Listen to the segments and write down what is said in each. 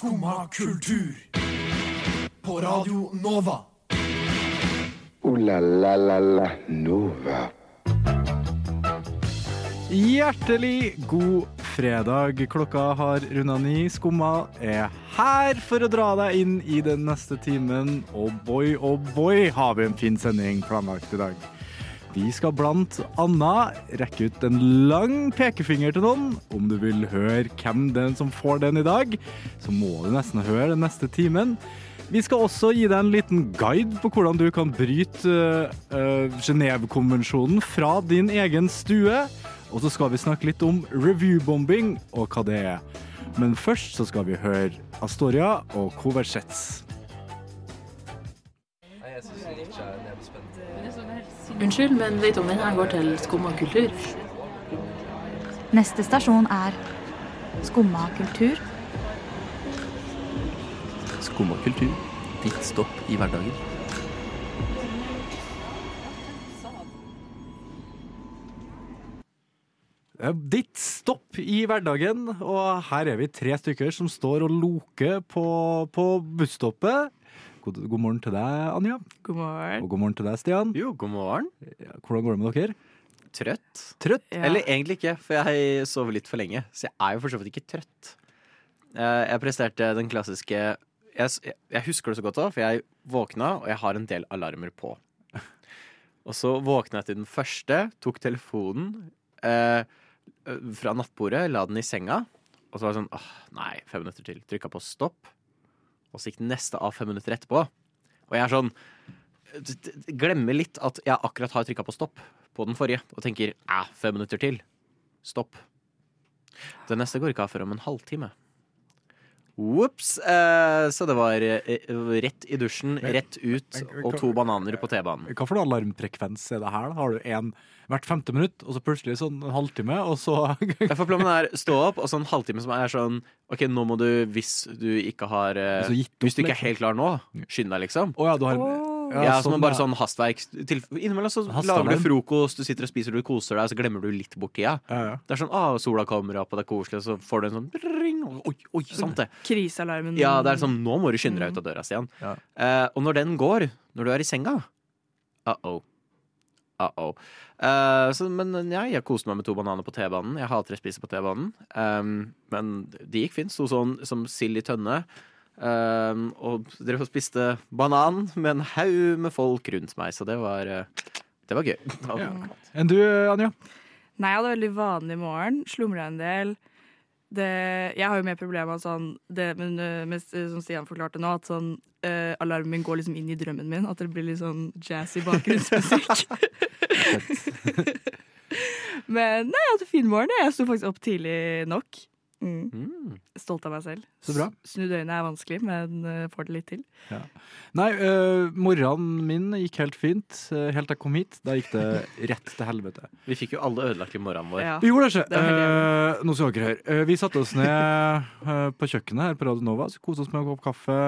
Skumma kultur. På Radio Nova. O-la-la-la-la Nova. Hjertelig god fredag. Klokka har runda ni. Skumma er her for å dra deg inn i den neste timen. Og boy, oh boy, har vi en fin sending planlagt i dag. Vi skal blant annet rekke ut en lang pekefinger til noen. Om du vil høre hvem den som får den i dag, så må du nesten høre den neste timen. Vi skal også gi deg en liten guide på hvordan du kan bryte uh, Genévekonvensjonen fra din egen stue. Og så skal vi snakke litt om reviewbombing og hva det er. Men først så skal vi høre Astoria og Coversets. Unnskyld, men vet du om denne går til skumma kultur? Neste stasjon er Skumma kultur. Skumma kultur. Ditt stopp i hverdagen. Ditt stopp i hverdagen, og her er vi tre stykker som står og loker på, på busstoppet. God, god morgen til deg, Anja. God morgen. Og god morgen til deg, Stian. Jo, god morgen. Hvordan går det med dere? Trøtt? Trøtt? Ja. Eller egentlig ikke, for jeg sover litt for lenge. Så jeg er jo for så vidt ikke trøtt. Eh, Jeg presterte den klassiske Jeg, jeg husker det så godt òg, for jeg våkna, og jeg har en del alarmer på. Og så våkna jeg til den første, tok telefonen eh, fra nattbordet, la den i senga. Og så var det sånn åh, nei, fem minutter til. Trykka på stopp. Og så gikk den neste av fem minutter etterpå. Og jeg er sånn Glemmer litt at jeg akkurat har trykka på stopp på den forrige, og tenker æ, fem minutter til. Stopp. Den neste går ikke av før om en halvtime. Ops! Eh, så det var eh, rett i dusjen, rett ut og to bananer på T-banen. Hva for noe alarmfrekvens er det her? Har du en hvert femte minutt, og så plutselig sånn en halvtime, og så Ja, for planen er stå opp, og så en halvtime som er sånn OK, nå må du, hvis du ikke har eh, opp, Hvis du ikke er liksom. helt klar nå, skynd deg, liksom. Oh, ja, du har Ja, sånn bare sånn hastverk. Innimellom så lager du frokost, du sitter og spiser, du koser deg, og så glemmer du litt bort tida. Ja, ja. Det er sånn ah, sola kommer opp, og det er koselig, og så får du en sånn ring. Oi, oi, sant det. Krisealarmen. Ja, det er sånn, nå må du skynde deg ut av døra, Stian. Ja. Eh, og når den går, når du er i senga Uh-oh. Uh-oh. Eh, så, men ja, jeg koste meg med to bananer på T-banen. Jeg hater å spise på T-banen. Um, men de gikk fint. Sto sånn som sild i tønne. Um, og drev og spiste banan med en haug med folk rundt meg, så det var, eh, det var gøy. Ja. Enn du, Anja? Nei, jeg hadde veldig vanlig morgen. Slumra en del. Det, jeg har jo mer problemer med sånn det, men, øh, med, Som Stian forklarte nå, at sånn øh, alarmen min går liksom inn i drømmen min. At det blir litt sånn jazzy bakgrunnsmusikk. men nei, jeg hadde fin morgen. Jeg sto faktisk opp tidlig nok. Mm. Mm. Stolt av meg selv. Så bra. S- Snu døgnet er vanskelig, men øh, får det litt til. Nei, uh, morgenen min gikk helt fint. eh, helt til jeg kom hit. Da gikk det rett til helvete. Vi fikk jo alle ødelagt i morgenen vår. Ja. Vi gjorde det ikke. Eh, nå skal dere høre. Eh, vi satte oss ned eh, på kjøkkenet her på Radio Nova. Så koste oss med en kopp kaffe.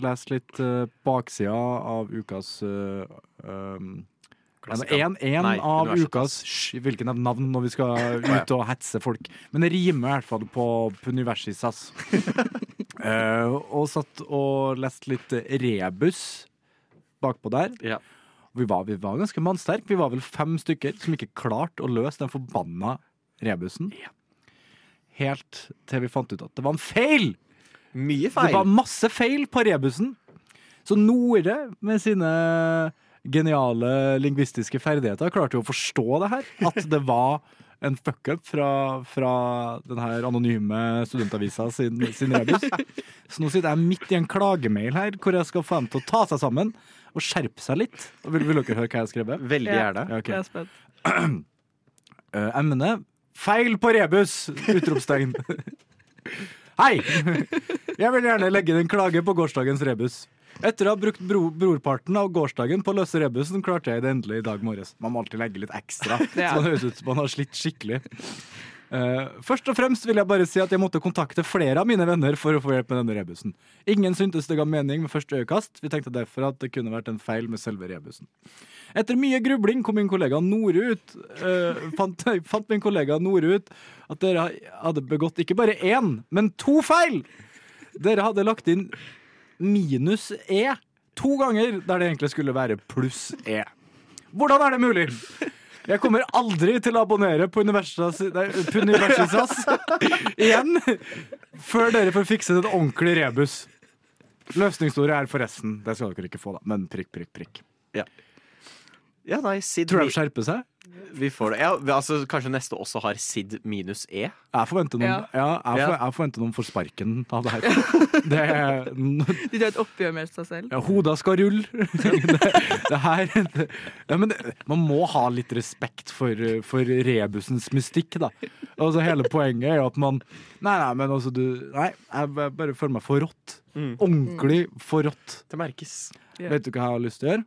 Leste litt uh, baksida av ukas uh, um, En, en Nei, av ukas Hvilken av navn når vi skal ut og hetse folk. Men det rimer i hvert fall på, på Universisas. uh, og satt og leste litt rebus bakpå der. Ja. Vi var, vi var ganske mannsterke. Vi var vel fem stykker som ikke klarte å løse den forbanna rebusen. Helt til vi fant ut at det var en feil! Mye feil. Det var masse feil på rebusen. Så Nore, med sine geniale lingvistiske ferdigheter, klarte jo å forstå det her. At det var en fuckup fra, fra den her anonyme studentavisa sin, sin rebus. Så nå sitter jeg midt i en klagemail her, hvor jeg skal få dem til å ta seg sammen og skjerpe seg litt. Vil, vil dere høre hva jeg har skrevet? Veldig gjerne. Ja, okay. Jeg er spent. Eh, emne Feil på rebus! Utropstegn. Hei! Jeg vil gjerne legge inn en klage på gårsdagens rebus. Etter å ha brukt bro brorparten av gårsdagen på å løse rebusen, klarte jeg det endelig i dag morges. Man må alltid legge litt ekstra, så det høres ut som man har slitt skikkelig. Uh, først og fremst vil jeg bare si at jeg måtte kontakte flere av mine venner for å få hjelp med denne rebusen. Ingen syntes det ga mening med første øyekast. Vi tenkte derfor at det kunne vært en feil med selve rebusen. Etter mye grubling kom min kollega Nore ut uh, fant, fant min kollega Nore ut at dere hadde begått ikke bare én, men to feil! Dere hadde lagt inn minus E to ganger der det egentlig skulle være pluss E. Hvordan er det mulig? Jeg kommer aldri til å abonnere på Universitas, nei, på Universitas igjen før dere får fikset en ordentlig rebus. Løsningsordet er forresten. Det skal dere ikke få, da. Men prikk, prikk, prikk. Ja, nei, Sid Tror du de skjerper seg? Vi får det. Ja, altså, kanskje neste også har Sid minus E? Jeg forventer noen, Ja. ja. jeg, for, jeg forventer noen får sparken av det her. Det er, De tar et oppgjør med seg selv. ja, hoda skal rulle. Det, det her det, ja, men det, Man må ha litt respekt for, for rebusens mystikk, da. Altså Hele poenget er jo at man Nei, nei, men altså du Nei, jeg jeg bare føler meg for rått. Mm. Ordentlig for rått. Det merkes. Vet du hva jeg har lyst til å gjøre?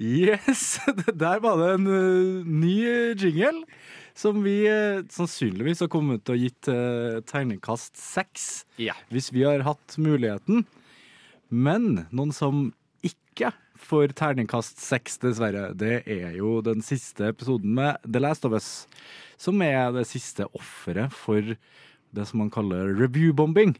Yes! Der var det en uh, ny jingle som vi uh, sannsynligvis har kommet til å gitt uh, tegnekast seks Ja. hvis vi har hatt muligheten. Men noen som ikke får terningkast seks, dessverre, det er jo den siste episoden med The Last of Us. Som er det siste offeret for det som man kaller review-bombing.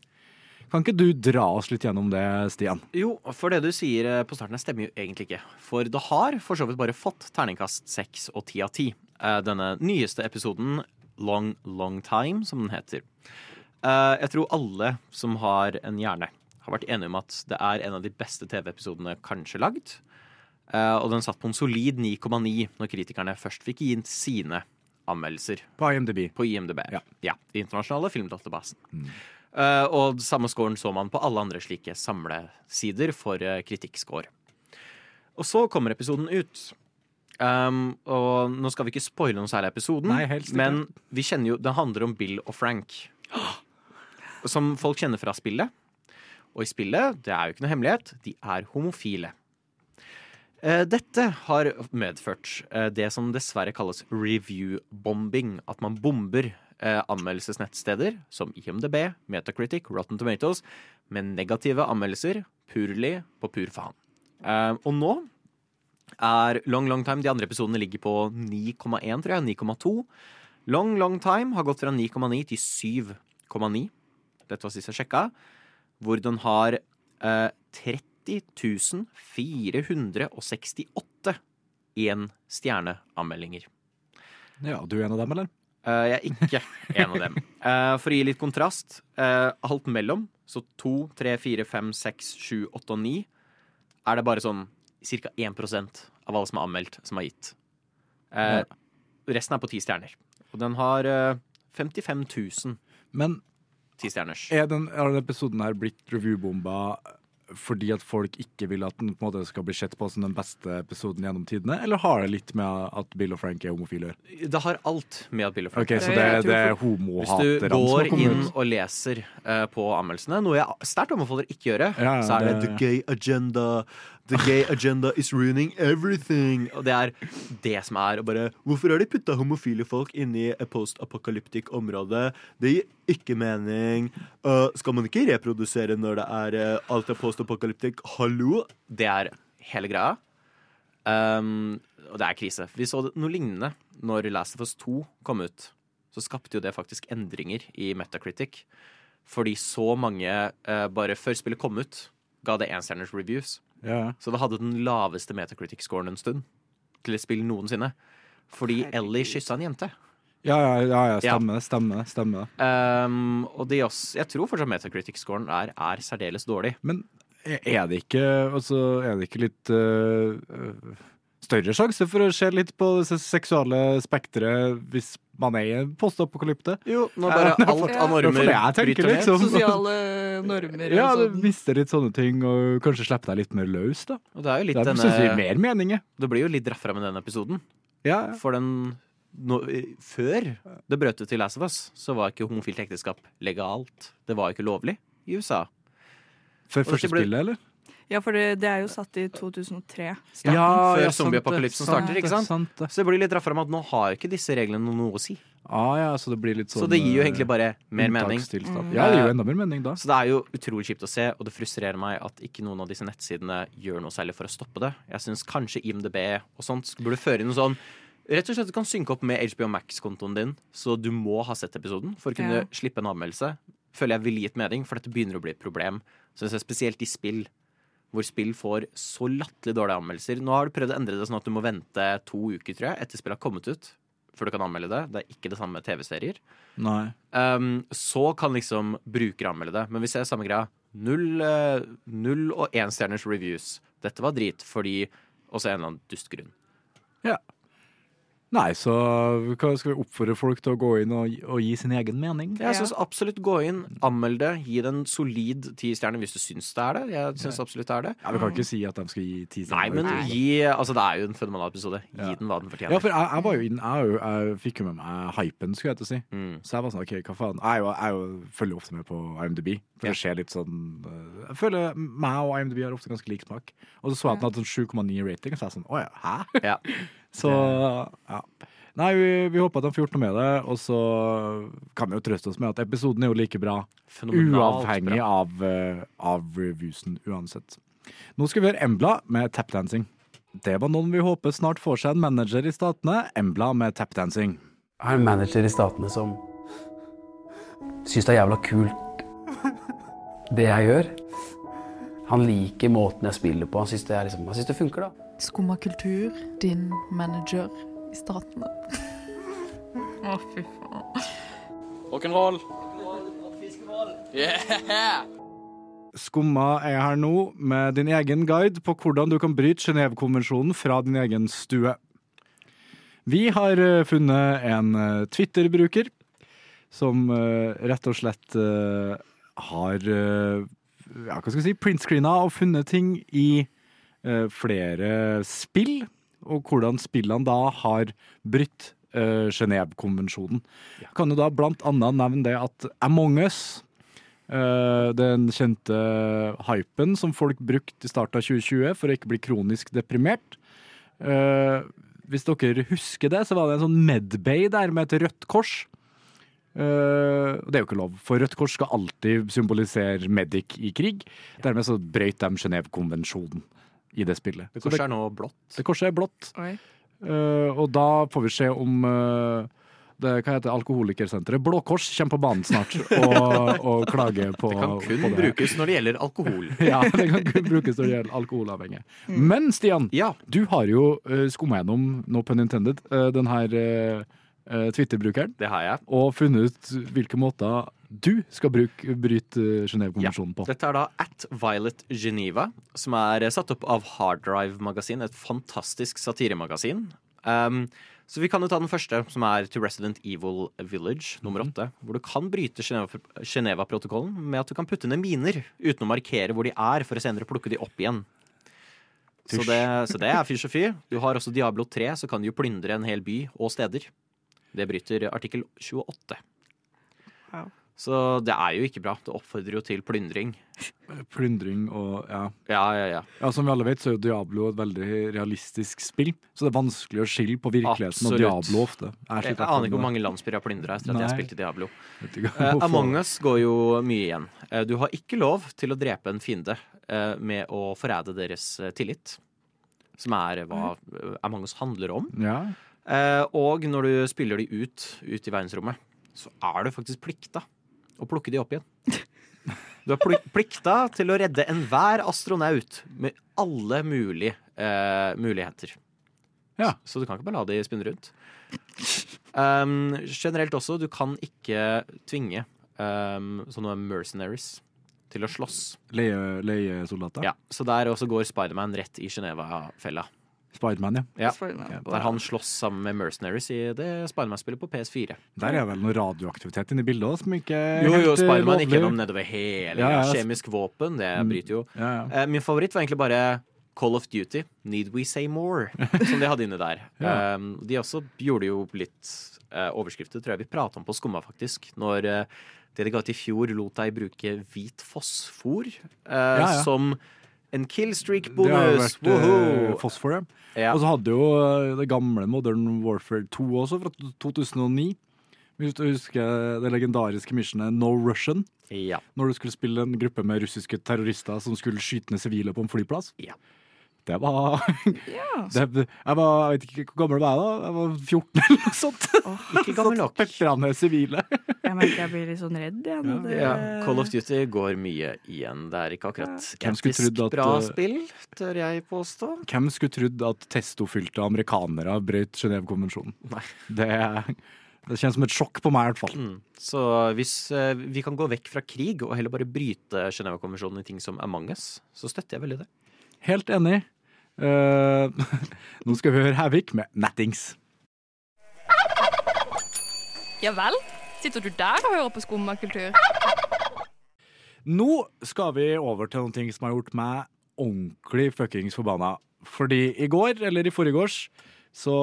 Kan ikke du dra oss litt gjennom det, Stian? Jo, for det du sier eh, på starten, her stemmer jo egentlig ikke. For det har for så vidt bare fått terningkast seks og ti av ti. Eh, Denne nyeste episoden, Long Long Time, som den heter. Eh, Jeg tror alle som har en hjerne, har vært enige om at det er en av de beste TV-episodene kanskje lagd. Og den satt på en solid 9,9 når kritikerne først fikk gitt sine anmeldelser På IMDb. på IMDb. Ja. Ja, internasjonale filmdatabasen. Eh, og samme scoren så man på alle andre slike samlesider for uh, kritikkscore. Og så kommer episoden ut. Um, og nå skal vi ikke spoile noe særlig av episoden, Nei, men vi kjenner jo, den handler om Bill og Frank. Som folk kjenner fra spillet. Og i spillet, det er jo ikke noe hemmelighet, de er homofile. Eh, Dette har medført eh, det som dessverre kalles review-bombing. At man bomber eh, anmeldelsesnettsteder som IMDb, Metacritic, Rotten Tomatoes med negative anmeldelser purlig på pur faen. Eh, Og nå er Long Long Time De andre episodene ligger på 9,1, tror jeg. 9,2. Long Long Time har gått fra 9,9 til 7,9. Dette var sist jeg sjekka. Hvor den har eh, 30 468 én-stjerneanmeldinger. Ja, du er en av dem, eller? Eh, jeg er ikke en av dem. Eh, for å gi litt kontrast, eh, alt mellom, så 2, 3, 4, 5, 6, 7, 8 og 9, er det bare sånn ca. 1 av alle som er anmeldt, som har gitt. Eh, Resten er på ti stjerner. Og den har eh, 55 000 Men tistjerners. er den, har episoden her blitt reviewbomba fordi at folk ikke vil at den på en måte skal bli sett på som den beste episoden gjennom tidene? Eller har det litt med at Bill og Frank er homofile? Det har alt med at Bill og Frank Ok, Så det, Jeg det er Hvis du kommer ut? går du går inn og leser uh, på anmeldelsene, noe jeg sterkt anbefaler ikke gjøre, Ja, ja, så er det, det- The gay agenda. The gay agenda is ruining everything. Og det er det som er. Bare, Hvorfor har de putta homofile folk inni et post-apokalyptisk område? Det gir ikke mening. Uh, skal man ikke reprodusere når det er uh, alt er post-apokalyptisk? Hallo? Det er hele greia. Um, og det er krise. Vi så noe lignende når Last of Us 2 kom ut. Så skapte jo det faktisk endringer i Metacritic. Fordi så mange uh, bare før spillet kom ut, ga det enstjerners reviews. Ja. Så det hadde den laveste Metacritic-scoren en stund til et spill noensinne. Fordi Ellie kyssa en jente. Ja, ja, ja, ja, stemmer det. Stemmer det. Stemmer. Um, og de også, jeg tror fortsatt Metacritic-scoren er, er særdeles dårlig. Men er det ikke, altså, er det ikke litt øh, større sjanse for å se litt på det seksuale spekteret hvis man er i en postapokalypte? Jo, når bare alt av er normer tenker, bryter ned. liksom. Sosiale normer Ja, og du sånn. mister litt sånne ting, og kanskje slipper deg litt mer løs, da. Og det er jo litt Det syns vi denne mer meninger. Det blir jo litt dratt fram i den episoden. Ja, ja. For den No, Før det brøt ut til Last of Us, så var ikke homofilt ekteskap legalt. Det var ikke lovlig i USA. Før første ble- spillet, eller? Ja, for det, det er jo satt i 2003. Ja, før ja, zombieapokalypsen starter, ikke sant? sant. Så det blir litt dratt fram at nå har ikke disse reglene noe å si. Ah, ja, så det blir litt sånn Så det gir jo eh, egentlig bare mer mening. Mm. Ja, det gir jo enda mer mening da. Så det er jo utrolig kjipt å se, og det frustrerer meg at ikke noen av disse nettsidene gjør noe særlig for å stoppe det. Jeg syns kanskje IMDb og sånt burde føre inn noe sånn Rett og slett Du kan synke opp med HBO Max-kontoen din, så du må ha sett episoden for å kunne Ja. slippe en anmeldelse. Føler jeg ville gitt mening, for dette begynner å bli et problem. Synes jeg Spesielt i spill, hvor spill får så latterlig dårlige anmeldelser. Nå har du prøvd å endre det sånn at du må vente to uker tror jeg, etter spillet har kommet ut, før du kan anmelde det. Det er ikke det samme med TV-serier. Um, så kan liksom brukere anmelde det. Men vi ser samme greia. Null, uh, null og én stjerners reviews. Dette var drit fordi Og så en eller annen dustgrunn. Nei, så hva skal vi oppfordre folk til å gå inn og, og gi sin egen mening? Jeg syns absolutt gå inn, anmeld det, gi det en solid ti stjerner hvis du syns det er det. Jeg syns absolutt det er det. Ja, Vi kan ikke si at de skal gi ti Nei, men gi Altså, det er jo en fenomenal episode. Gi Ja. den hva den fortjener. Ja, for jeg, jeg var jo inn, jeg, jeg fikk jo med meg hypen, skulle jeg til å si. Mm. Så jeg var sånn, ok, hva faen. Jeg, jeg, jo, jeg er følger ofte med på IMDb, for Ja. det skjer litt sånn øh, Jeg føler meg og IMDb har ofte ganske lik smak. Og så så jeg at den hadde sånn 7,9 rating, og så er jeg sånn, å ja, hæ? Ja. Så, ja. Nei, vi, vi håper at de får gjort noe med det, og så kan vi jo trøste oss med at episoden er jo like bra, Fenomenalt uavhengig bra. av, øh, av reviewsen uansett. Nå skal vi høre Embla med tapdancing. Det var noen vi håper snart får seg en manager i statene. Embla med tapdancing. Jeg har en manager i statene som syns det er jævla kult, det jeg gjør. Han liker måten jeg spiller på. Han syns det, liksom, det funker, da. Skumma kultur, din manager i staten. Å, fy faen. Rock'n'roll. Yeah! Skumma er her nå med din egen guide på hvordan du kan bryte Genévekonvensjonen fra din egen stue. Vi har eh, funnet en eh, Twitter-bruker som eh, rett og slett har ja, hva skal jeg si, printscreena og funnet ting i uh, flere spill, og hvordan spillene da har brutt uh, Genévekonvensjonen. Ja. kan du da blant annet nevne det at Among us Uh, den kjente hypen som folk brukte i starten av 2020 for å ikke bli kronisk deprimert. Uh, hvis dere husker det, så var det en sånn medbay der med et rødt kors. Eh, det er jo ikke lov, for rødt kors skal alltid symbolisere medic i krig. Dermed så brøyt de Genévekonvensjonen i det spillet. Det korset er nå blått. det korset er blått. Eh, og da får vi se om eh, det, hva heter Alkoholikersenteret Blå Kors kommer på banen snart og, og klager på Det kan kun det. brukes når det gjelder alkohol. Ja, det kan kun brukes når det gjelder alkoholavhengige. Men Stian, Ja. du har jo uh, skumma gjennom, no pun intended, uh, den her uh, Twitter-brukeren, Det har jeg. og funnet ut hvilke måter du skal bruke, bryte Genéve-konvensjonen ja. på. Dette er da at Violet Geneva, som er satt opp av Harddrive Magasin, et fantastisk satiremagasin. Um, så vi kan jo ta den første, som er To Resident Evil Village, nummer åtte. Hvor du kan bryte Geneva- Geneva-protokollen med at du kan putte ned miner uten å markere hvor de er, for å senere plukke de opp igjen. Så det, så det er fysj og fy. Du har også Diablo 3, så kan du jo plyndre en hel by og steder. Det bryter artikkel 28. Wow. Så det er jo ikke bra. Det oppfordrer jo til plyndring. Plyndring og ja. Ja, ja, ja. ja. Som vi alle vet, så er jo Diablo et veldig realistisk spill, så det er vanskelig å skille på virkeligheten Absolutt. og Diablo ofte. Jeg, aner ikke hvor mange landsbyer jeg har plyndra etter at jeg spilte Diablo. Uh, Eh, Among us går jo mye igjen. Uh, du har ikke lov til å drepe en fiende uh, med å forræde deres eh, tillit. Som er hva eh, Among us handler om. Ja. Eh, og når du spiller de ut, ut i verdensrommet, så er du faktisk plikta å plukke de opp igjen. Du er plikta til å redde enhver astronaut med alle mulige eh, muligheter. Ja. Så, du kan ikke bare la de spinne rundt. Um, generelt også, du kan ikke tvinge um, sånne mercenaries til å slåss. Leie, leiesoldater? Ja, så der også går Spiderman rett i Geneva-fella. Spiderman, ja. Ja. Spiderman. Der han slåss sammen med mercenaries i det Spiderman-spillet på PS4. Der er vel noe radioaktivitet inni bildet òg, som ikke er Jo, jo, eh, Spiderman gikk gjennom nedover hele Ja, ja. Kjemisk våpen, det Mm. bryter jo. Ja, ja. Eh, min favoritt var egentlig bare Call of Duty, Need We Say More, som de hadde inne der. Ja. Um, de også gjorde jo litt eh, overskrifter, tror jeg vi prata om på Skumma, faktisk. Når eh, det de ga ut i fjor, lot deg bruke hvit fosfor eh, Ja, ja. som en Det har killstreak-bonus. vært eh, fosfor. Ja. Og så hadde jo eh, det gamle Modern Warfare 2 også, fra 2009. Hvis du husker det legendariske missionet No Russian. Ja. Når du skulle spille en gruppe med russiske terrorister som skulle skyte ned sivile på en flyplass. Ja. Det var, Ja. det, Jeg var Jeg vet ikke hvor gammel var jeg da? Jeg var 14 eller noe sånt. Ikke gammel nok. Sivile. Jeg merker jeg blir litt sånn redd igjen. Ja. Det- Ja, Call of Duty går mye igjen. Det er ikke akkurat trodd at, bra eh, spill, tør jeg påstå. Hvem skulle trodd at testofylte amerikanere brøt Genévekonvensjonen? Det, det kjennes som et sjokk på meg, i hvert fall. Mm. Så hvis uh, vi kan gå vekk fra krig og heller bare bryte Genévekonvensjonen i ting som Among us, så støtter jeg veldig det. Helt enig. Eh, nå skal vi høre Havik med Nattings. Ja vel? Sitter du der og hører på skummakultur? Nå skal vi over til noen ting som har gjort meg ordentlig fuckings forbanna. Fordi i går, eller i forgårs, så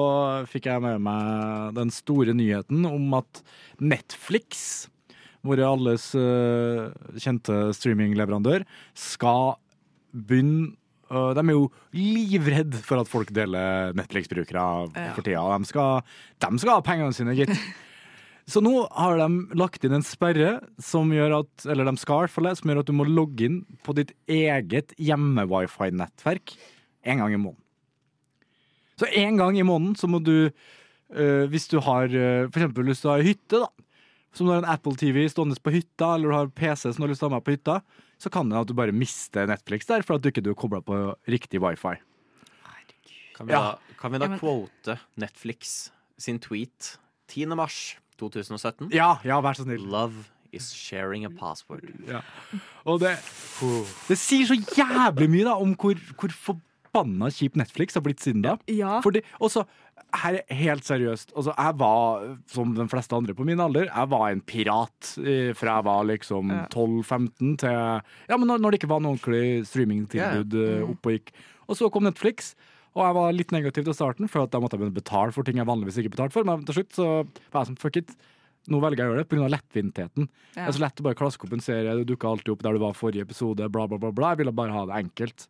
fikk jeg med meg den store nyheten om at Netflix, våre alles eh, kjente streamingleverandør, skal begynne øh, De er jo livredde for at folk deler Netflix-brukere Ja. for tida. De skal, de skal ha pengene sine, gitt. Så nå har de lagt inn en sperre som gjør at Eller de skal i hvert fall som gjør at du må logge inn på ditt eget hjemme-wifi-nettverk en gang i måneden. Så en gang i måneden så må du uh, Hvis du har uh, for eksempel lyst til å ha hytte, da. Som du har en Apple TV stående på hytta, eller du har PC som du har lyst til å ha med på hytta, så kan det at du bare mister Netflix der for at du ikke er kobla på riktig wifi. Kan vi Ja. da, kan vi da quote Netflix sin tweet 10. mars 2017? Ja, ja, vær så snill. Love is sharing a password. Ja. Og det, det sier så jævlig mye da om hvor, hvor forbanna kjip Netflix har blitt siden da. Ja. Fordi, også, her er helt seriøst. Altså, jeg var, som de fleste andre på min alder, jeg var en pirat eh, fra jeg var liksom 12-15 til Ja, men når, når det ikke var noe ordentlig streamingtilbud eh, Mm. opp og gikk. Og så kom Netflix. Og jeg var litt negativ til starten, for at da måtte jeg betale for ting jeg vanligvis ikke betalte for. Men til slutt så var jeg sånn, fuck it. Nå velger jeg å gjøre det pga. lettvinttheten. Det er så lett å bare klaske opp en serie. Du dukka alltid opp der du var forrige episode. Bla, bla, bla, bla. Jeg ville bare ha det enkelt.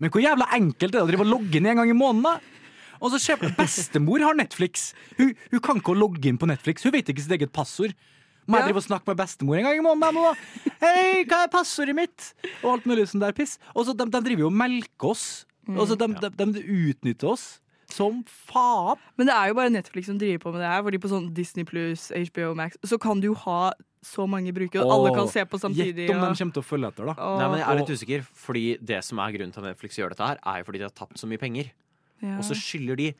Men hvor jævla enkelt er det å drive og logge inn en gang i måneden? Og så ser Bestemor har Netflix. Hun, hun kan ikke logge inn på Netflix. Hun vet ikke sitt eget passord. Må jeg Ja. drive og snakke med bestemor en gang i måneden? Hei, hva er passordet mitt? Og alt mulig sånn der piss. Og så de, de driver jo og melker oss. Og så de, de, de utnytter oss som faen. Men det er jo bare Netflix som driver på med det her. Fordi på sånn Disney pluss, HBO Max, så kan du jo ha så mange brukere, og alle kan se på samtidig. Gjett om de kommer til å følge etter, da. Åh. Nei, men jeg er litt usikker, fordi det som er grunnen til at Netflix gjør dette her, er jo fordi de har tapt så mye penger. Ja. Og så skylder de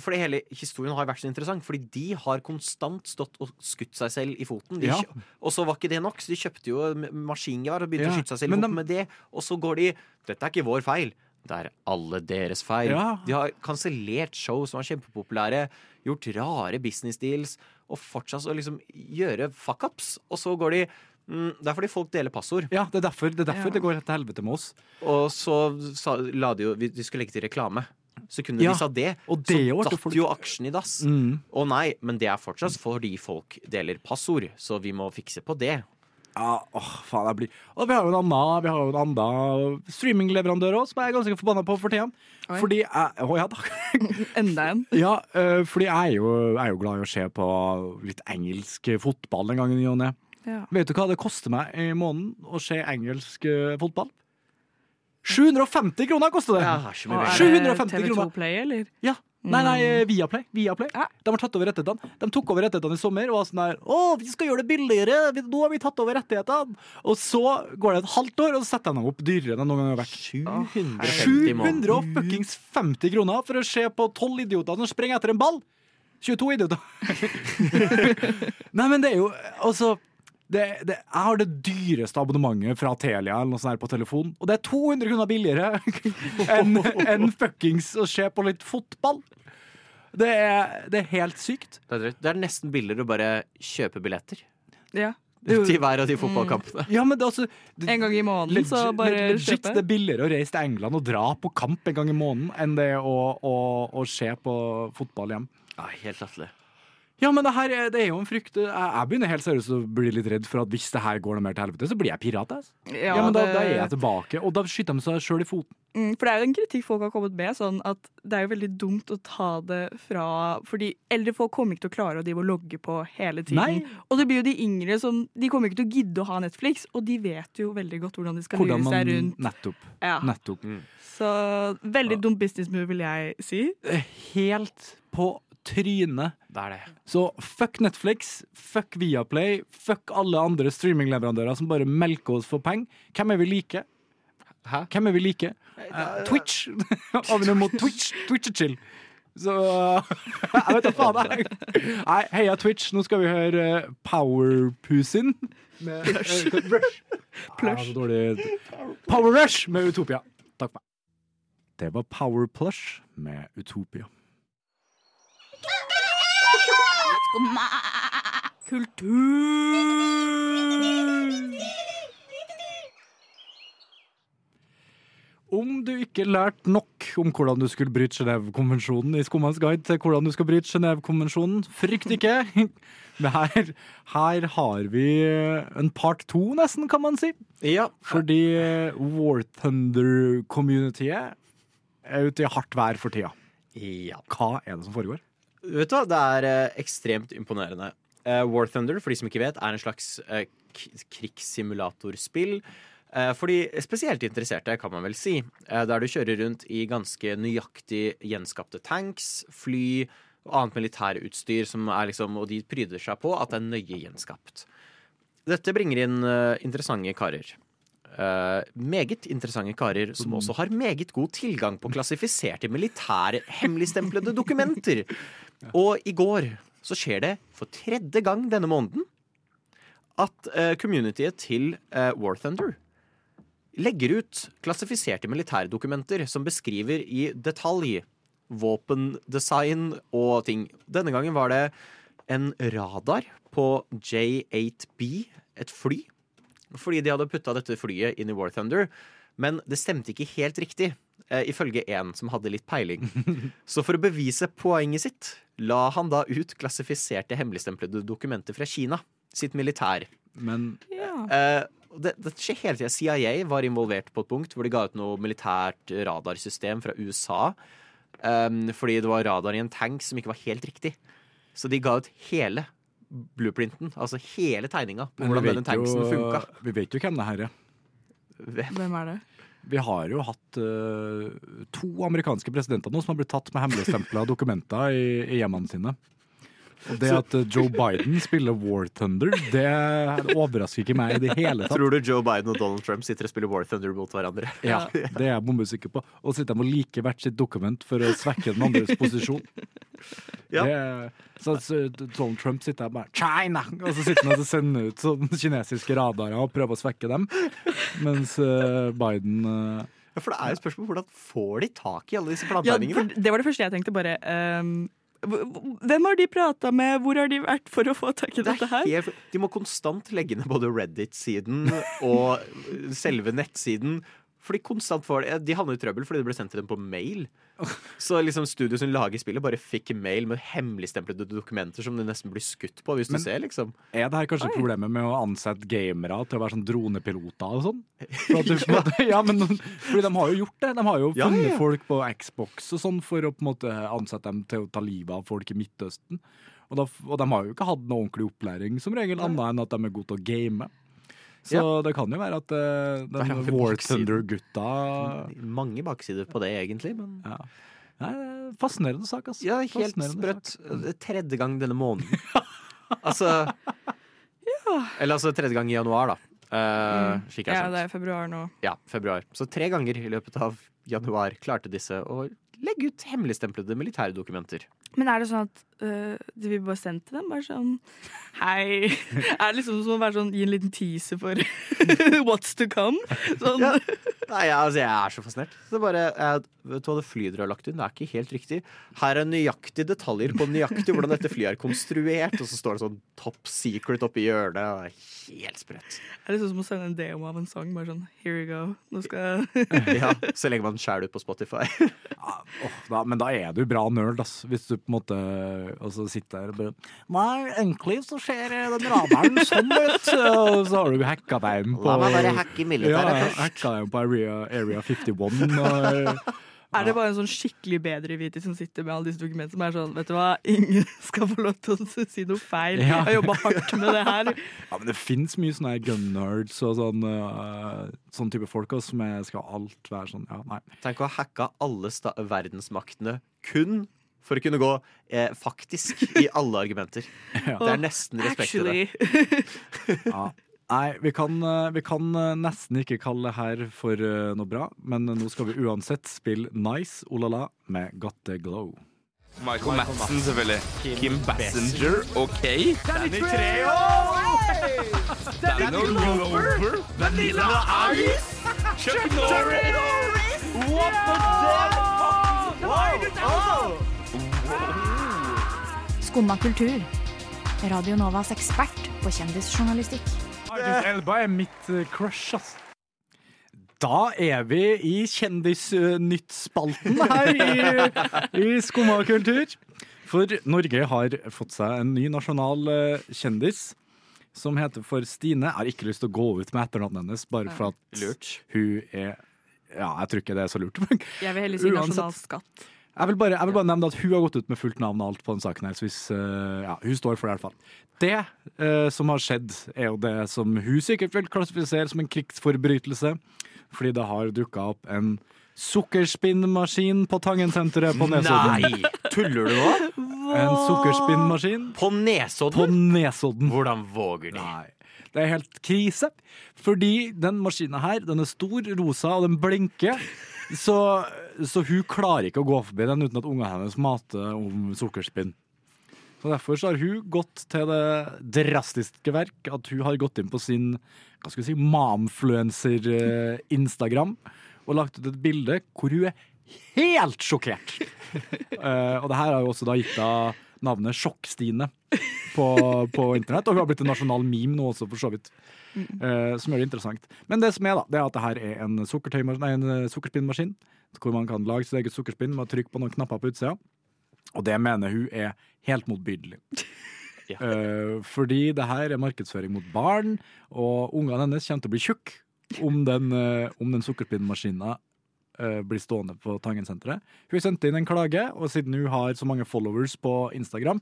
For hele historien har vært så interessant, fordi de har konstant stått og skutt seg selv i foten. De, Ja. Og så var ikke det nok, så de kjøpte jo maskingevær og begynte Ja, å skyte seg selv i foten de- med det. Og så går de Dette er ikke vår feil. Det er alle deres feil. Ja. De har kansellert show som var kjempepopulære, gjort rare business deals, og fortsatt å liksom gjøre fuckups. Og så går de mm, Det er fordi folk deler passord. Ja, det er derfor det, er derfor Ja. det går til helvete med oss. Og så sa, la de jo vi- De skulle legge til reklame. Sekundet Ja, av det, og det så datt folk- jo aksjen i dass. Mm. Å nei, men det er fortsatt fordi folk deler passord, så vi må fikse på det. Ja, åh, faen, jeg blir Og vi har jo en annen, vi har jo en annen streamingleverandør også, som jeg er ganske forbanna på for tida. Fordi jeg Å ja, da. Enda en. Ja, øh, fordi jeg er, jo, jeg er jo glad i å se på litt engelsk fotball en gang i ny og ne. Ja. Vet du hva det koster meg i måneden å se engelsk øh, fotball? 750 kroner koster det! Ja, har ikke mye er det 750 TV2 kroner. Play, eller? Ja. Nei, nei, Viaplay. Viaplay. Ja. De har tatt over rettighetene. De tok over rettighetene i sommer og var sånn der Å, vi skal gjøre det billigere! Nå har vi tatt over rettighetene! Og så går det et halvt år, og så setter de opp dyrere enn det noen gang har vært. 750 i 750 kroner for å se på tolv idioter som springer etter en ball! 22 idioter. Nei, men det er jo Altså det, det, jeg har det dyreste abonnementet fra Telia eller noe sånt her på telefon, og det er 200 kroner billigere enn en fuckings å se på litt fotball. Det er, det er helt sykt. Det er, det er nesten billigere å bare kjøpe billetter Ja. til hver av de fotballkampene. Ja, men det, er altså, det, En gang i måneden, så bare legit, kjøpe. det er billigere å reise til England og dra på kamp en gang i måneden enn det å, å, å se på fotball hjem. Ja, helt latterlig. Ja, men det her er, det er jo en frykt. Jeg, jeg begynner helt seriøst å bli litt redd for at hvis det her går noe mer til helvete, så blir jeg pirat. Altså. Ja, Ja, men da, det- da er jeg tilbake, og da skyter de seg sjøl i foten. Mm, for det er jo en kritikk folk har kommet med, sånn at det er jo veldig dumt å ta det fra Fordi eldre folk kommer ikke til å klare å drive og logge på hele tiden. Nei. Og det blir jo de yngre som De kommer ikke til å gidde å ha Netflix, og de vet jo veldig godt hvordan de skal Hvordan man seg rundt. Nettopp. Ja. nettopp. Så veldig dumt business move, vil jeg si. Helt på trynet. Det er det. Så fuck Netflix, fuck Viaplay, fuck alle andre streamingleverandører som bare melker oss for penger. Hvem er vi like? Hæ? Hvem er vi like? Eh, Twitch. Har mot Twitch? Twitch er chill. Så Jeg vet da faen. jeg. Nei, heia Twitch. Nå skal vi høre Power Powerpusin. Med, Plush. Rush. Plush. Ja. Power Rush med Utopia. Takk for meg. Det var Power Plush med Utopia. Skumma kultur. Om du ikke lærte nok om hvordan du skulle bryte Genévekonvensjonen i Skummans guide til hvordan du skal bryte Genévekonvensjonen, frykt ikke! Men her, her har vi en part to, nesten, kan man si. Ja. Fordi War Thunder-communityet er ute i hardt vær for tida. ja. Hva er det som foregår? Vet du hva, det er eh, ekstremt imponerende. Eh, War Thunder, for de som ikke vet, er en slags eh, krigssimulatorspill. For de spesielt interesserte, kan man vel si. Der du kjører rundt i ganske nøyaktig gjenskapte tanks, fly og annet militærutstyr, som er liksom, og de pryder seg på at det er nøye gjenskapt. Dette bringer inn interessante karer. Uh, meget interessante karer som også har meget god tilgang på klassifiserte militære hemmeligstemplede dokumenter. Og i går så skjer det for tredje gang denne måneden at uh, communityet til uh, War Thunder legger ut klassifiserte militærdokumenter som beskriver i detalj våpendesign og ting. Denne gangen var det en radar på J8B, et fly. Fordi de hadde putta dette flyet inn i War Thunder. Men det stemte ikke helt riktig, eh, ifølge en som hadde litt peiling. Så for å bevise poenget sitt, la han da ut klassifiserte hemmeligstemplede dokumenter fra Kina. Sitt militær. Men Eh, det, det skjer hele tida. CIA var involvert på et punkt hvor de ga ut noe militært radarsystem fra USA. Um, fordi det var radar i en tank som ikke var helt riktig. Så de ga ut hele blueprinten, altså hele tegninga på hvordan denne tanksen funka. Vi vet jo hvem det her er. Hvem er det? Vi har jo hatt uh, to amerikanske presidenter nå som har blitt tatt med hemmeligstempla dokumenter i, i hjemmene sine. Og det at eh, Joe Biden spiller War Thunder, det overrasker ikke meg i det hele tatt. Tror du Joe Biden og Donald Trump sitter og spiller War Thunder mot hverandre? Ja, det er jeg bombesikker på. Og sitter de og liker hvert sitt dokument for å svekke den andres posisjon. Ja. Det, så, så Donald Trump sitter der bare China! Og så sitter han og sender ut sånne kinesiske radarer og prøver å svekke dem. Mens eh, Biden eh, Ja, for det er jo spørsmål hvordan får de tak i alle disse plantegningene? Ja, det var det første jeg tenkte. bare ehm, hv- Hvem har de prata med? Hvor har de vært for å få tak i Det dette er her? helt, de må konstant legge ned både Reddit-siden og selve nettsiden. Fordi konstant får de, de havner i trøbbel fordi det ble sendt til dem på mail. Så liksom studio som lager spillet, bare fikk mail med hemmeligstemplede dokumenter som de nesten blir skutt på, hvis Men- du ser, liksom. Er det her kanskje problemet med å ansette gamere til å være sånn dronepiloter og sånn? For du, ja. måte- ja, men fordi de har jo gjort det. De har jo funnet ja, ja. folk på Xbox og sånn for å på en måte ansette dem til å ta livet av folk i Midtøsten. Og, da, og de har jo ikke hatt noe ordentlig opplæring som regel, annet enn at de er gode til å game. Så Ja. det kan jo være at uh, den War. Thunder-gutta Mange baksider på det, egentlig, men ja. Nei, er Fascinerende sak, altså. Ja, helt sprøtt. sak. Tredje gang denne måneden. altså Eller altså tredje gang i januar, da. Eh, slik jeg Ja, det er februar nå. Ja, februar. Så tre ganger i løpet av januar klarte disse å legge ut hemmeligstemplede militærdokumenter. Men er det sånn at øh, de vil bare sende til dem? Bare sånn Hei. Er det liksom som å være sånn, gi en liten teaser for what's to come? Sånn. Ja. Nei, altså, jeg er så fascinert. Er bare, jeg, vet du hva det flyet dere har lagt inn? Det er ikke helt riktig. Her er nøyaktige detaljer på nøyaktig hvordan dette flyet er konstruert. Og så står det sånn top secret oppi hjørnet. og Det er helt sprøtt. Er det sånn som å sende en demo av en sang? Bare sånn Here you go. Nå skal Ja, Så legger man den sjæl ut på Spotify. Åh, da, men da er du bra nerd, ass. Hvis du på en måte altså, sitter der og bare Nei, egentlig så ser den radaren sånn ut. Og så har du hacka deg inn på La meg bare hacke militæret ja, først. Hacka deg inn på Area, Area 51. Og, Er det bare en sånn skikkelig bedreviter som sitter med alle disse dokumentene som er sånn Vet du hva, ingen skal få lov til å si noe feil. Ja. Jeg har jobba hardt med det her. ja, men det fins mye sånne gun nerds og sånn, uh, sånn type folk også, som skal alt være sånn Ja, nei. Tenk å ha hacka alle sta verdensmaktene kun for å kunne gå eh, faktisk i alle argumenter. Det er nesten respekt i det. Ja. Nei, vi kan, eh, vi kan eh, nesten ikke kalle det her for eh, noe bra, men nå skal vi uansett spille Nice Olala med Got The Glow. Michael Madsen, selvfølgelig. Kim Bassinger, OK. Danny Treho! Danny Glover. Vanilla Ice! Chuck Norris! What the devil? Skumma kultur. Radio Novas ekspert på kjendisjournalistikk. Idris Elba er mitt eh, crush, ass. Da er vi i Kjendisnytt-spalten her i, i Skumma kultur. For Norge har fått seg en ny nasjonal eh, kjendis som heter for Stine. Jeg har ikke lyst til å gå ut med etternavnet hennes, bare for at hun er Ja, jeg tror ikke det er så lurt. Jeg vil heller si Uansett. nasjonal skatt. Jeg vil, bare, jeg vil bare nevne at hun har gått ut med fullt navn og alt på den saken her. Så hvis, eh, ja, hun står for det i hvert fall. Det eh, som har skjedd, er jo det som hun sikkert vil klassifisere som en krigsforbrytelse. Fordi det har dukka opp en sukkerspinnmaskin på Tangensenteret på Nesodden. Nei! Tuller du nå? En sukkerspinnmaskin På Nesodden? på Nesodden. Hvordan våger de? Nei. Det er helt krise. Fordi den maskina her, den er stor, rosa, og den blinker. Så, så hun klarer ikke å gå forbi den uten at ungene hennes mater om sukkerspinn. Så Derfor så har hun gått til det drastiske verk at hun har gått inn på sin hva skal vi si, mamfluencer-instagram og lagt ut et bilde hvor hun er helt sjokkert. uh, og det her har jo også da gitt henne navnet Sjokk-Stine på, på internett. Og hun har blitt en nasjonal meme nå også, for så vidt. Eh, som gjør det interessant. Men det som er, da, det er at det her er en, nei, en eh, sukkerspinnmaskin. Hvor man kan lage sitt eget sukkerspinn med å trykke på noen knapper på utsida. Og det mener hun er helt motbydelig. Eh, fordi det her er markedsføring mot barn, og ungene hennes kommer til å bli tjukke om den, uh, om den sukkerspinnmaskina eh, blir stående på Tangensenteret. Hun sendte inn en klage, og siden hun har så mange followers på Instagram,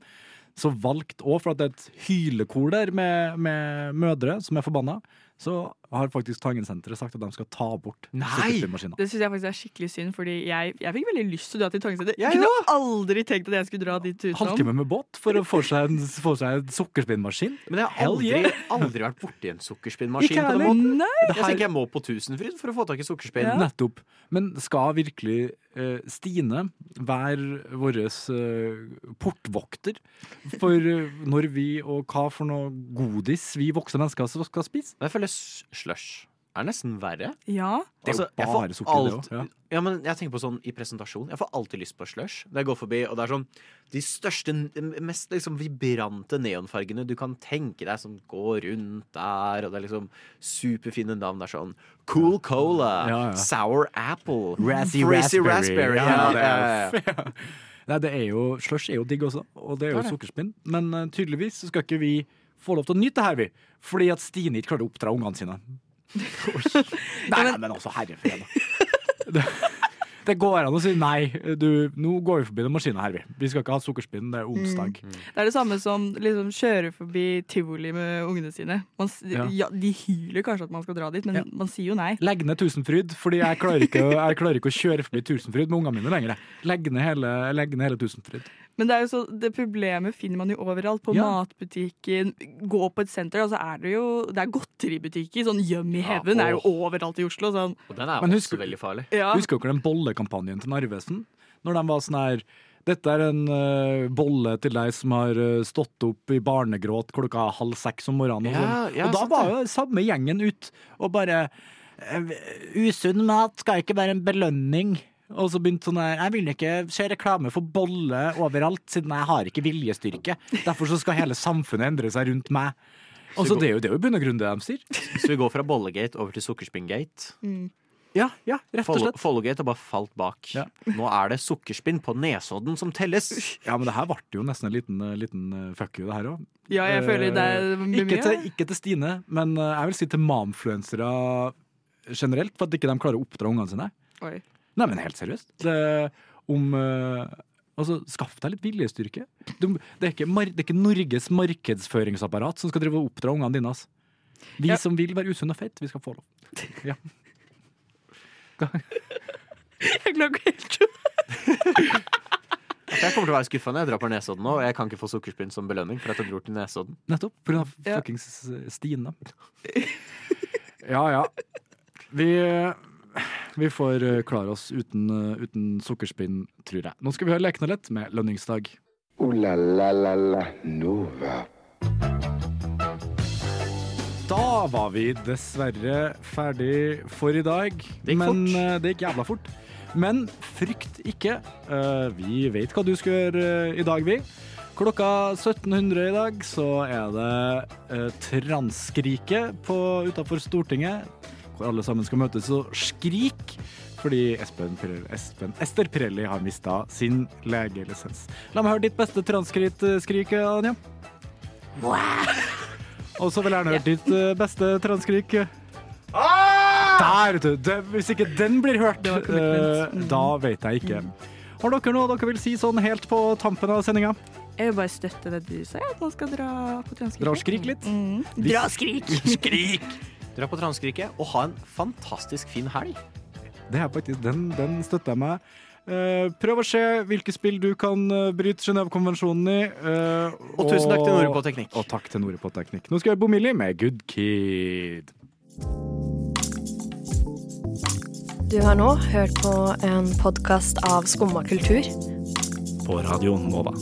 så valgte òg, for at det er et hylekor der med, med mødre som er forbanna, så har faktisk Tangensenteret sagt at de skal ta bort sukkerspinnmaskina. Det syns jeg faktisk er skikkelig synd, fordi jeg, jeg fikk veldig lyst til å dra til Tangensenteret. Jeg Jeg kunne aldri tenkt at jeg skulle dra dit utenom. Halvtime med båt for å få seg en, få seg en sukkerspinnmaskin. Men jeg har aldri, yeah. aldri vært borti en sukkerspinnmaskin på den måten. Nei. Jeg Det her- tenker jeg må på Tusenfryd for å få tak i sukkerspinn. Nettopp. Men skal virkelig uh, Stine være vår uh, portvokter for uh, når vi og hva for noe godis vi voksne mennesker skal spise? Jeg føler slush er nesten verre. Ja. Det er jo Altså, bare sukker, det òg. ja. Ja, men jeg tenker på sånn i presentasjon. Jeg får alltid lyst på slush. Det går forbi, og det er sånn de største, mest liksom vibrante neonfargene du kan tenke deg, som går rundt der, og det er liksom superfine navn. Det er sånn Cool Cola, Ja, ja. Sour Apple, Razzy Raspberry. Raspberry. Det er- Nei, det er jo, Slush er jo digg også, og det er jo er sukkerspinn. Men uh, tydeligvis så skal ikke vi få lov til å nyte det her, vi. Fordi at Stine ikke klarte å oppdra ungene sine. Oi. Nei, nei, men altså, herre fred, da. Det, går an å si nei. Du, nå går vi forbi den maskinen her, vi. Vi skal ikke ha sukkerspinn, det er onsdag. Det er det samme som liksom kjøre forbi tivoli med ungene sine. Man, Ja. ja. de hyler kanskje at man skal dra dit, men Ja. man sier jo nei. Legg ned Tusenfryd, fordi jeg klarer ikke, jeg klarer ikke å kjøre forbi Tusenfryd med ungene mine lenger. Legg ned hele, legg ned hele Tusenfryd. Men det, er jo så, det problemet finner man jo overalt. På Ja. matbutikken, gå på et senter. Altså er det jo Det er godteributikker. Sånn Yummy Ja, Heaven er jo overalt i Oslo. Sånn. Og den er Men også husker- veldig farlig. Ja. Husker dere den bollekampanjen til Narvesen? Når de var sånn her Dette er en uh, bolle til deg som har uh, stått opp i barnegråt klokka halv seks om morgenen. Og, Ja, sånn. ja, og da sant var jo samme gjengen ut og bare eh, Usunn mat skal ikke være en belønning. Og så begynte sånn her Jeg vil ikke se reklame for bolle overalt, siden jeg har ikke viljestyrke. Derfor så skal hele samfunnet endre seg rundt meg. Altså, det er jo det er jo i bunn og grunn det de sier. Så vi går fra bollegate over til sukkerspinngate. Mm. Ja, ja, rett og Follo- slett. Followgate har bare falt bak. Nå er det sukkerspinn på Nesodden som telles. Ja, men det her ble jo nesten en liten, eh, liten eh, fuck you, det her òg. Ja, jeg føler det er mye ikke, til, ikke til Stine, men eh, jeg vil si til mamfluensere generelt, for at ikke de klarer å oppdra ungene sine. Oi. Nei, men helt seriøst. Det, om eh, Altså, Skaff deg litt viljestyrke. Du, det, er ikke det er ikke Norges markedsføringsapparat som skal drive og oppdra ungene dine. Altså. Vi Ja. som vil være usunne og fett, vi skal få lov. Ja. Jeg klarer ikke helt Jeg kommer til å være skuffa når jeg drar på Nesodden nå, og jeg kan ikke få sukkerspinn som belønning for at jeg dro til Nesodden. Nettopp. På grunn av Ja. fuckings Stine. Ja, ja. Vi, vi får eh, klare oss uten, eh, uten sukkerspinn, tror jeg. Nå skal vi høre Lekene lett med Lønningsdag. Ooh la la la la Nova. Da var vi dessverre ferdig for i dag. Det gikk Men fort. eh, det gikk jævla fort. Men frykt ikke. Eh, vi vet hva du skal gjøre eh, i dag, vi. Klokka 1700 i dag så er det Transkriket utafor Stortinget, hvor alle sammen skal møtes og skrike. Fordi Espen, Espen Ester Pirelli har mista sin legelisens. La meg høre ditt beste transskrik, Anja. Og så vil jeg gjerne høre ditt eh, beste transkrik. Der, vet du. Det, hvis ikke den blir hørt, eh, da vet jeg ikke. Har dere noe dere vil si sånn helt på tampen av sendinga? Jeg vil bare støtte det du sier, at man skal dra på transkriket. Dra og skrik litt? Mm. Dra og skrik! Skrik! Dra på Transkriket og ha en fantastisk fin helg. Det er faktisk, den, den støtter jeg meg. Eh, prøv å se hvilke spill du kan bryte Genéve-konvensjonen i. eh, Og tusen takk til Nore på teknikk. Og takk til Nore på teknikk. Nå skal jeg høre Bomilli med Good Kid. Du har nå hørt på en podkast av Skumma kultur. På radioen Nova.